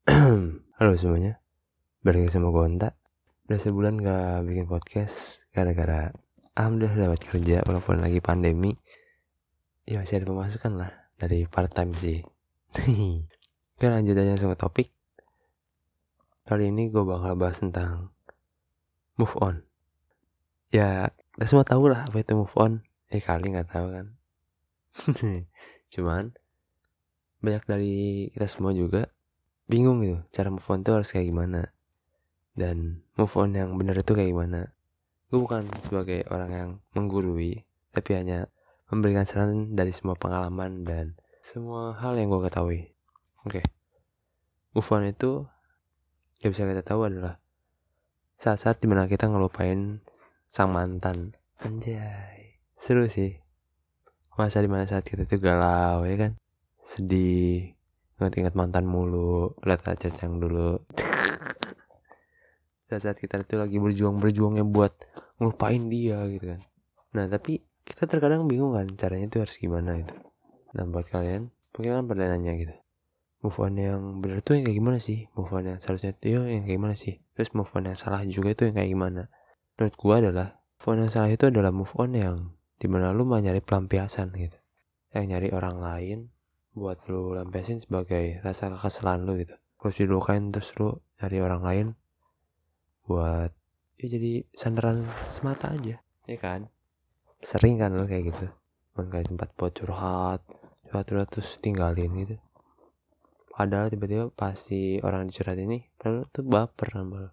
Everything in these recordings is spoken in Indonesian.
Halo semuanya, balik sama gue Onta Udah sebulan gak bikin podcast Gara-gara Alhamdulillah dapat kerja walaupun lagi pandemi. Ya masih ada pemasukan lah Dari part time sih. Oke lanjut aja langsung ke topik. Kali ini gue bakal bahas tentang Move on. Ya kita semua tahu lah apa itu move on. Eh kali gak tahu kan. Cuman Banyak dari kita semua juga bingung gitu cara move on tuh harus kayak gimana? Dan move on yang benar itu kayak gimana? Gue bukan sebagai orang yang menggurui tapi hanya memberikan saran dari semua pengalaman dan semua hal yang gue ketahui. Oke. Okay. move on itu yang bisa kita tahu adalah saat-saat di mana kita ngelupain sang mantan. Anjay. Seru sih. Masa di mana saat kita tuh galau ya kan? Sedih ingat-ingat mantan mulu lihat aja yang dulu. Saat-saat kita itu lagi berjuang-berjuangnya buat ngelupain dia gitu kan. Nah tapi kita terkadang bingung kan caranya itu harus gimana gitu. Nah buat kalian mungkin kan pada nanya gitu. Move on yang benar tuh yang kayak gimana sih? Move on yang seharusnya itu yang kayak gimana sih? Terus move on yang salah juga itu yang kayak gimana? Menurut gua adalah move on yang salah itu adalah move on yang di mana lu mau nyari pelampiasan gitu. Yang nyari orang lain buat lu lampiasin sebagai rasa kekesalan lu gitu. Terus dilukain terus lu cari orang lain buat ya jadi sandaran semata aja. Ya kan? Sering kan lo kayak gitu. Kayak tempat buat curhat curhat curhat terus tinggalin gitu. Padahal tiba-tiba pasti orang dicurhat ini padahal tuh baper sama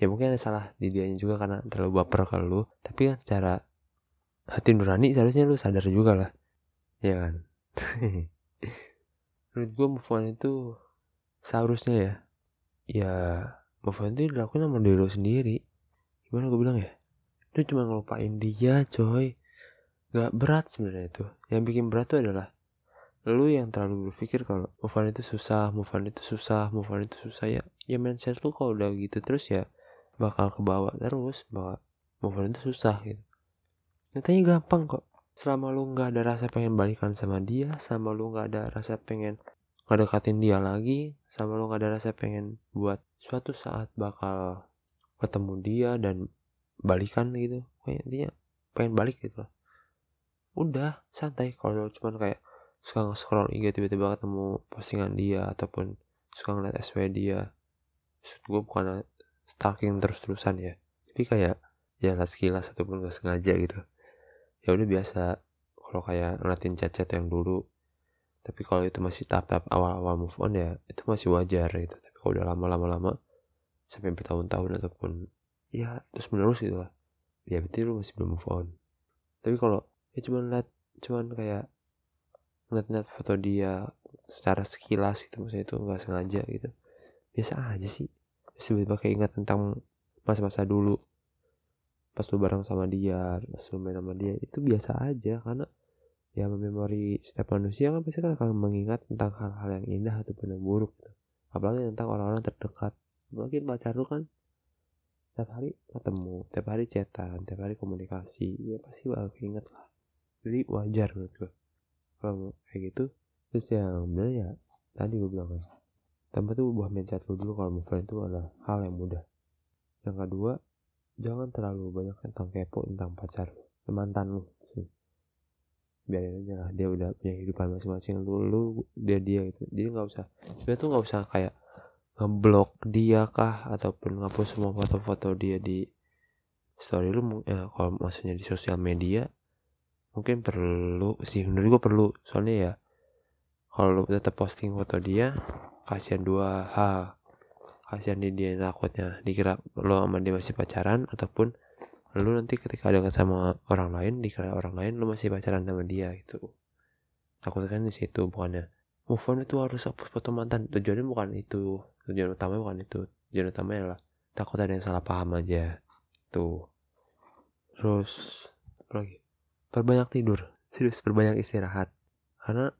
ya mungkin ada salah di dianya juga karena terlalu baper kalau lu. Tapi kan secara hati nurani seharusnya lu sadar juga lah. Ya kan menurut gue move on itu seharusnya ya. Ya move on itu dilakukan sama diri lo sendiri. Gimana gue bilang ya? Itu cuma ngelupain dia coy. Gak berat sebenarnya itu. Yang bikin berat tuh adalah lu yang terlalu berpikir kalau move on itu susah move on itu susah move on itu susah. Ya ya mindset lu kalau udah gitu terus ya bakal kebawa terus bahwa move on itu susah gitu. Nyatanya gampang kok selama lu nggak ada rasa pengen balikan sama dia sama lu nggak ada rasa pengen ngedekatin dia lagi sama lu nggak ada rasa pengen buat suatu saat bakal ketemu dia dan balikan gitu. Kayak dia pengen balik gitu udah santai. Kalau cuman kayak suka nge-scroll IG tiba-tiba ketemu postingan dia ataupun suka ngeliat SW dia Maksud gue bukan stalking terus-terusan ya. Tapi kayak ya sekilas ataupun gak sengaja gitu ya udah biasa kalau kayak ngeliatin chat-chat yang dulu tapi kalau itu masih tahap-tahap awal-awal move on ya itu masih wajar gitu. Tapi kalau udah lama-lama lama sampai bertahun-tahun ataupun ya terus menerus gitu lah. Ya berarti lu masih belum move on. Tapi kalau ya cuman liat cuman kayak ngeliat-ngeliat foto dia secara sekilas gitu maksudnya itu nggak sengaja gitu biasa aja sih. Tiba-tiba kayak ingat tentang masa-masa dulu pas lu bareng sama dia pas lu main sama dia itu biasa aja karena ya memori setiap manusia kan pasti kan akan mengingat tentang hal-hal yang indah ataupun yang buruk gitu. apalagi tentang orang-orang terdekat. Mungkin pacar lu kan tiap hari ketemu tiap hari chatan tiap hari komunikasi ya pasti bakal keinget lah. Jadi wajar menurut gue kalau kayak gitu terus yang bener ya tadi gue bilang kan tambah tuh buah mindset lu dulu kalau move on itu adalah hal yang mudah. Yang kedua jangan terlalu banyak tentang kepo tentang pacar lu mantan lu biarin aja lah dia udah punya kehidupan masing-masing. Lu lu dia dia gitu. Jadi nggak usah dia tuh nggak usah kayak ngeblok dia kah ataupun ngapus semua foto-foto dia di story lu ya kalau maksudnya di sosial media mungkin perlu sih. Menurut gue perlu. Soalnya ya kalau lu tetap posting foto dia kasihan dua hal kasihan di dia takutnya. Dikira lo sama dia masih pacaran ataupun lu nanti ketika ada sama orang lain dikira orang lain lo masih pacaran sama dia gitu. Takutnya kan di situ bukannya move on itu harus hapus foto mantan. Tujuannya bukan itu. Tujuan utama bukan itu. Tujuan utamanya adalah takut ada yang salah paham aja tuh terus apa lagi? Perbanyak tidur. Serius perbanyak istirahat. Karena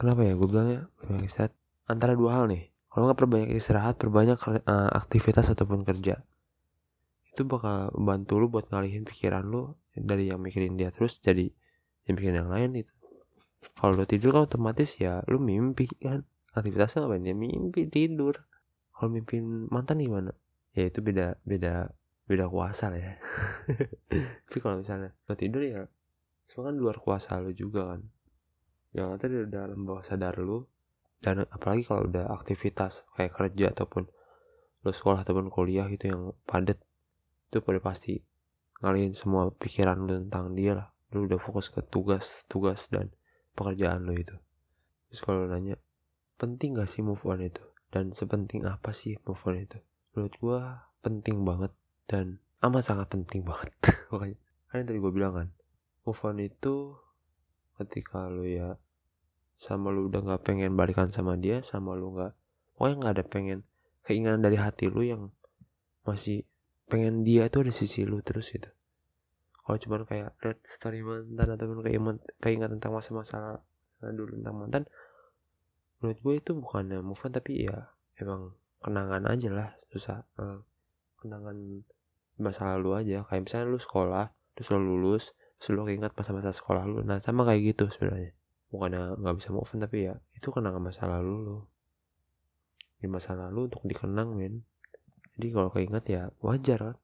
kenapa ya? Gue bilang ya perbanyak istirahat. Antara dua hal nih kalau nggak perbanyak istirahat perbanyak uh, aktivitas ataupun kerja. Itu bakal membantu lu buat ngalihin pikiran lu dari yang mikirin dia terus jadi yang mikirin yang lain itu kalau lu tidur kan otomatis ya lu mimpi kan? Aktivitasnya apa ya mimpi tidur. Kalau mimpi mantan gimana? Ya itu beda beda beda kuasa lah ya. Tapi kalau misalnya lo tidur ya semua kan luar kuasa lo juga kan. Yang ada di dalam bawah sadar lo dan apalagi kalau udah aktivitas kayak kerja ataupun lo sekolah ataupun kuliah gitu yang padat itu pada pasti ngalihin semua pikiran lo tentang dia lah. Lo udah fokus ke tugas tugas dan pekerjaan lo itu. Terus kalau nanya penting gak sih move on itu? Dan sepenting apa sih move on itu? Menurut gua penting banget dan amat sangat penting banget. Makanya kan yang tadi gue bilang kan move on itu ketika lu ya sama lu udah nggak pengen balikan sama dia sama lu nggak pokoknya nggak ada pengen keinginan dari hati lu yang masih pengen dia itu ada sisi lu terus gitu. Kalau cuman kayak lihat story mantan ataupun kayak keingat tentang masa-masa dulu tentang mantan menurut gue itu bukannya move on tapi ya emang kenangan aja lah susah uh, kenangan masa lalu aja. Kayak misalnya lu sekolah terus lu lulus terus lu ingat masa-masa sekolah lu. Nah sama kayak gitu sebenarnya bukannya nggak bisa move on tapi ya itu kenangan masa lalu lu. Di masa lalu untuk dikenang men. Jadi kalau keinget ya wajar kan.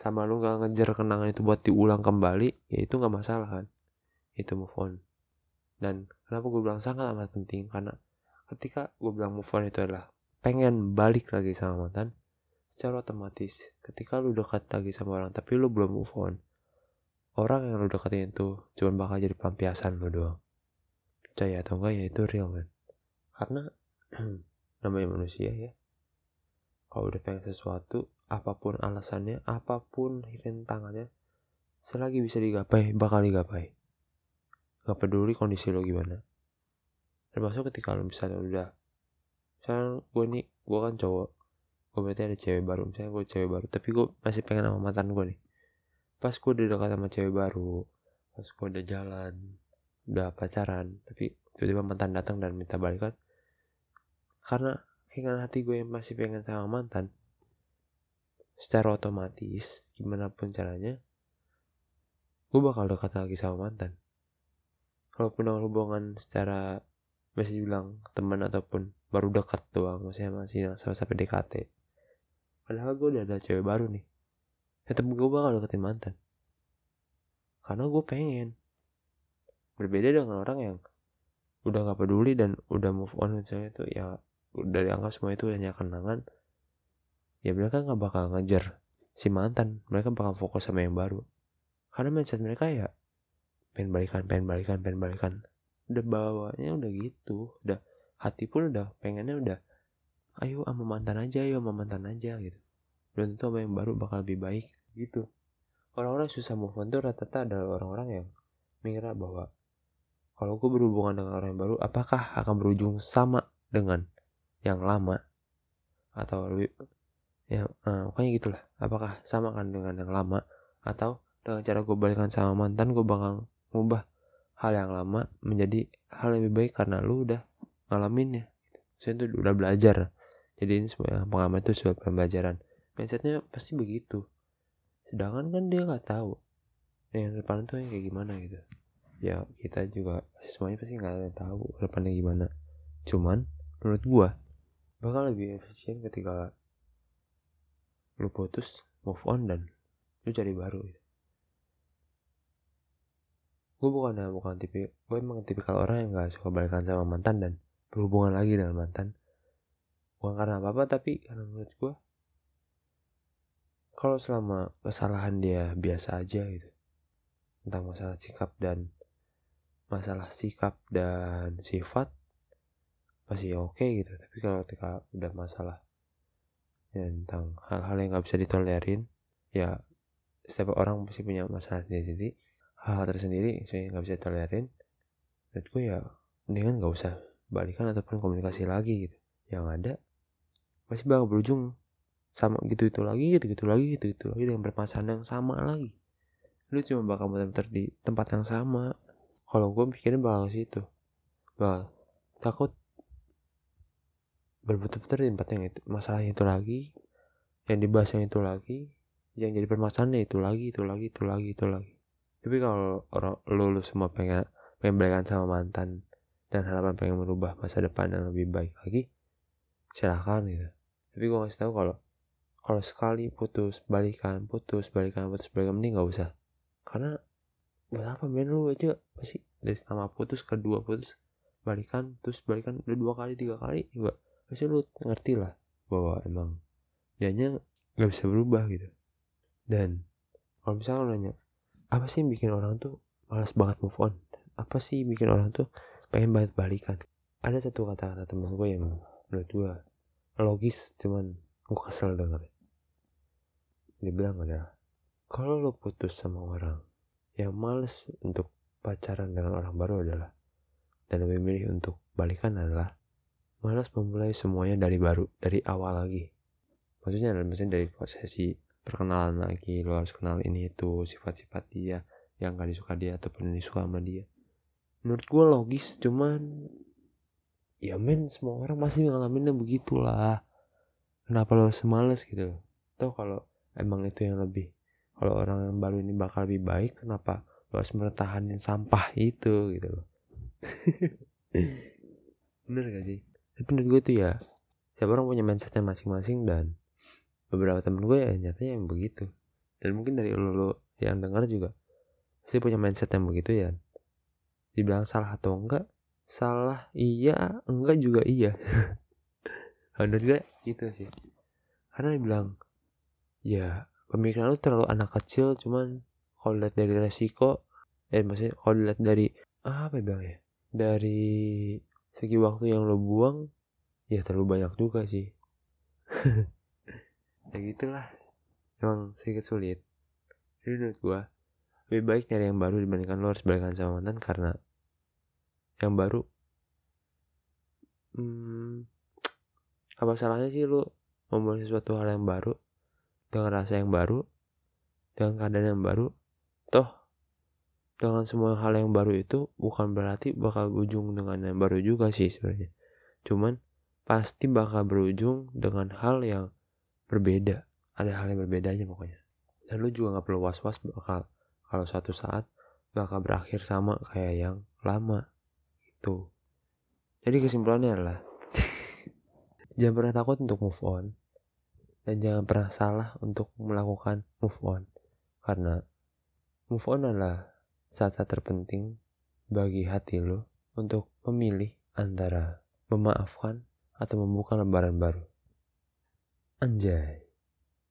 Sama lu gak ngejar kenangan itu buat diulang kembali ya itu nggak masalah kan. Itu move on. Dan kenapa gue bilang sangat amat penting? Karena ketika gue bilang move on itu adalah pengen balik lagi sama mantan secara otomatis ketika lu dekat lagi sama orang tapi lu belum move on orang yang lu deketin itu cuma bakal jadi pelampiasan lu doang percaya atau enggak ya itu real man. Karena namanya manusia ya. Kalau udah pengen sesuatu apa pun alasannya apa pun rintangannya selagi bisa digapai bakal digapai. Gak peduli kondisi lo gimana. Termasuk ketika lo misalnya udah misalnya gue nih gue kan cowok gue berarti ada cewek baru misalnya gue cewek baru tapi gue masih pengen sama mantan gue nih. Pas gue udah dekat sama cewek baru pas gue udah jalan udah pacaran tapi tiba-tiba mantan datang dan minta balikan karena keinginan hati gue yang masih pengen sama mantan secara otomatis gimana pun caranya gue bakal dekat lagi sama mantan. Kalau punya hubungan secara masih bilang teman ataupun baru dekat doang maksudnya masih sama-sama PDKT padahal gue udah ada cewek baru nih. Tetap gue bakal deketin mantan. Karena gue pengen berbeda dengan orang yang udah gak peduli dan udah move on misalnya itu ya udah dianggap semua itu hanya kenangan ya mereka nggak bakal ngejar si mantan mereka bakal fokus sama yang baru. Karena mindset mereka ya pengen balikan pengen balikan pengen balikan. Udah bawanya udah gitu udah hati pun udah pengennya udah ayo sama mantan aja ayo sama mantan aja gitu. Belum tentu sama yang baru bakal lebih baik gitu. Orang-orang susah move on tuh rata-rata adalah orang-orang yang mengira bahwa kalau gue berhubungan dengan orang yang baru apakah akan berujung sama dengan yang lama? Atau lebih ya uh, pokoknya gitulah. Apakah sama kan dengan yang lama? Atau dengan cara gue balikan sama mantan gue bakal ngubah hal yang lama menjadi hal yang lebih baik karena lu udah ngalaminnya. Saya tuh udah belajar. Jadi ini semua pengamat itu sebuah pembelajaran. Mindsetnya pasti begitu. Sedangkan kan dia nggak tahu. Yang depan tuh yang kayak gimana gitu ya kita juga semuanya pasti nggak ada tahu depannya gimana. Cuman menurut gua bakal lebih efisien ketika lu putus move on dan lu cari baru gitu. gue bukan bukan tipe gue emang tipikal orang yang gak suka balikan sama mantan dan berhubungan lagi dengan mantan. Bukan karena apa apa tapi karena menurut gue kalau selama kesalahan dia biasa aja gitu. Tentang masalah sikap dan masalah sikap dan sifat masih oke okay gitu. Tapi kalau ketika udah masalah ya, tentang hal-hal yang nggak bisa ditolerin ya setiap orang pasti punya masalah sendiri-sendiri. Hal, hal tersendiri saya nggak bisa tolerin menurutku ya mendingan nggak usah balikan ataupun komunikasi lagi gitu. Yang ada pasti bakal berujung sama gitu itu lagi gitu gitu lagi gitu gitu lagi dengan permasalahan yang sama lagi. Lu cuma bakal muter-muter di tempat yang sama kalau gue pikirin bakal situ. Bakal takut berputar-putar di tempat yang itu masalahnya itu lagi yang dibahas yang itu lagi yang jadi permasalahannya itu lagi itu lagi itu lagi itu lagi. Tapi kalau orang lu, lu semua pengen pengen balikan sama mantan dan harapan pengen merubah masa depan yang lebih baik lagi silakan gitu. Tapi gue ngasih tahu kalau kalau sekali putus balikan putus balikan putus balikan mending nggak usah. Karena buat apa men lu aja pasti dari pertama putus kedua putus balikan terus balikan udah dua kali tiga kali juga pasti lu ngerti lah bahwa emang dianya nggak bisa berubah gitu. Dan kalau misalnya lu nanya apa sih yang bikin orang tuh malas banget move on? Apa sih yang bikin orang tuh pengen banget balikan? Ada satu kata-kata temen gue yang menurut gue logis cuman gue kesel denger dia bilang adalah kalau lo putus sama orang yang males untuk pacaran dengan orang baru adalah dan lebih milih untuk balikan adalah malas memulai semuanya dari baru dari awal lagi. Maksudnya adalah misalnya dari prosesi perkenalan lagi lo harus kenal ini itu sifat-sifat dia yang gak disuka dia ataupun disuka sama dia. Menurut gue logis cuman ya men semua orang pasti ngalaminnya begitulah. Kenapa lo semales gitu? Tuh kalau emang itu yang lebih kalau orang yang baru ini bakal lebih baik kenapa lo harus mertahanin sampah itu gitu loh. Bener gak sih? Tapi menurut gue tuh ya siapa orang punya mindsetnya masing-masing dan beberapa temen gue ya nyatanya yang begitu. Dan mungkin dari lo, lo yang dengar juga sih punya mindset yang begitu ya. Dibilang salah atau enggak salah iya enggak juga iya. Menurut gue gitu sih. Karena dibilang ya pemikiran lu terlalu anak kecil cuman kalau lihat dari resiko eh maksudnya kalau lihat dari apa bilang ya dari segi waktu yang lo buang ya terlalu banyak juga sih. Ya gitulah. Emang sedikit sulit. Jadi menurut gua lebih baik nyari yang baru dibandingkan lo harus balikan sama mantan karena yang baru hmm, apa salahnya sih lo memulai sesuatu hal yang baru dengan rasa yang baru dengan keadaan yang baru toh dengan semua hal yang baru itu bukan berarti bakal berujung dengan yang baru juga sih sebenarnya. Cuman pasti bakal berujung dengan hal yang berbeda. Ada hal yang berbedanya pokoknya. Dan lu juga nggak perlu was-was bakal kalau suatu saat bakal berakhir sama kayak yang lama itu jadi kesimpulannya adalah jangan pernah takut untuk move on dan jangan pernah salah untuk melakukan move on karena move on adalah saat-saat terpenting bagi hati lo untuk memilih antara memaafkan atau membuka lembaran baru. Anjay.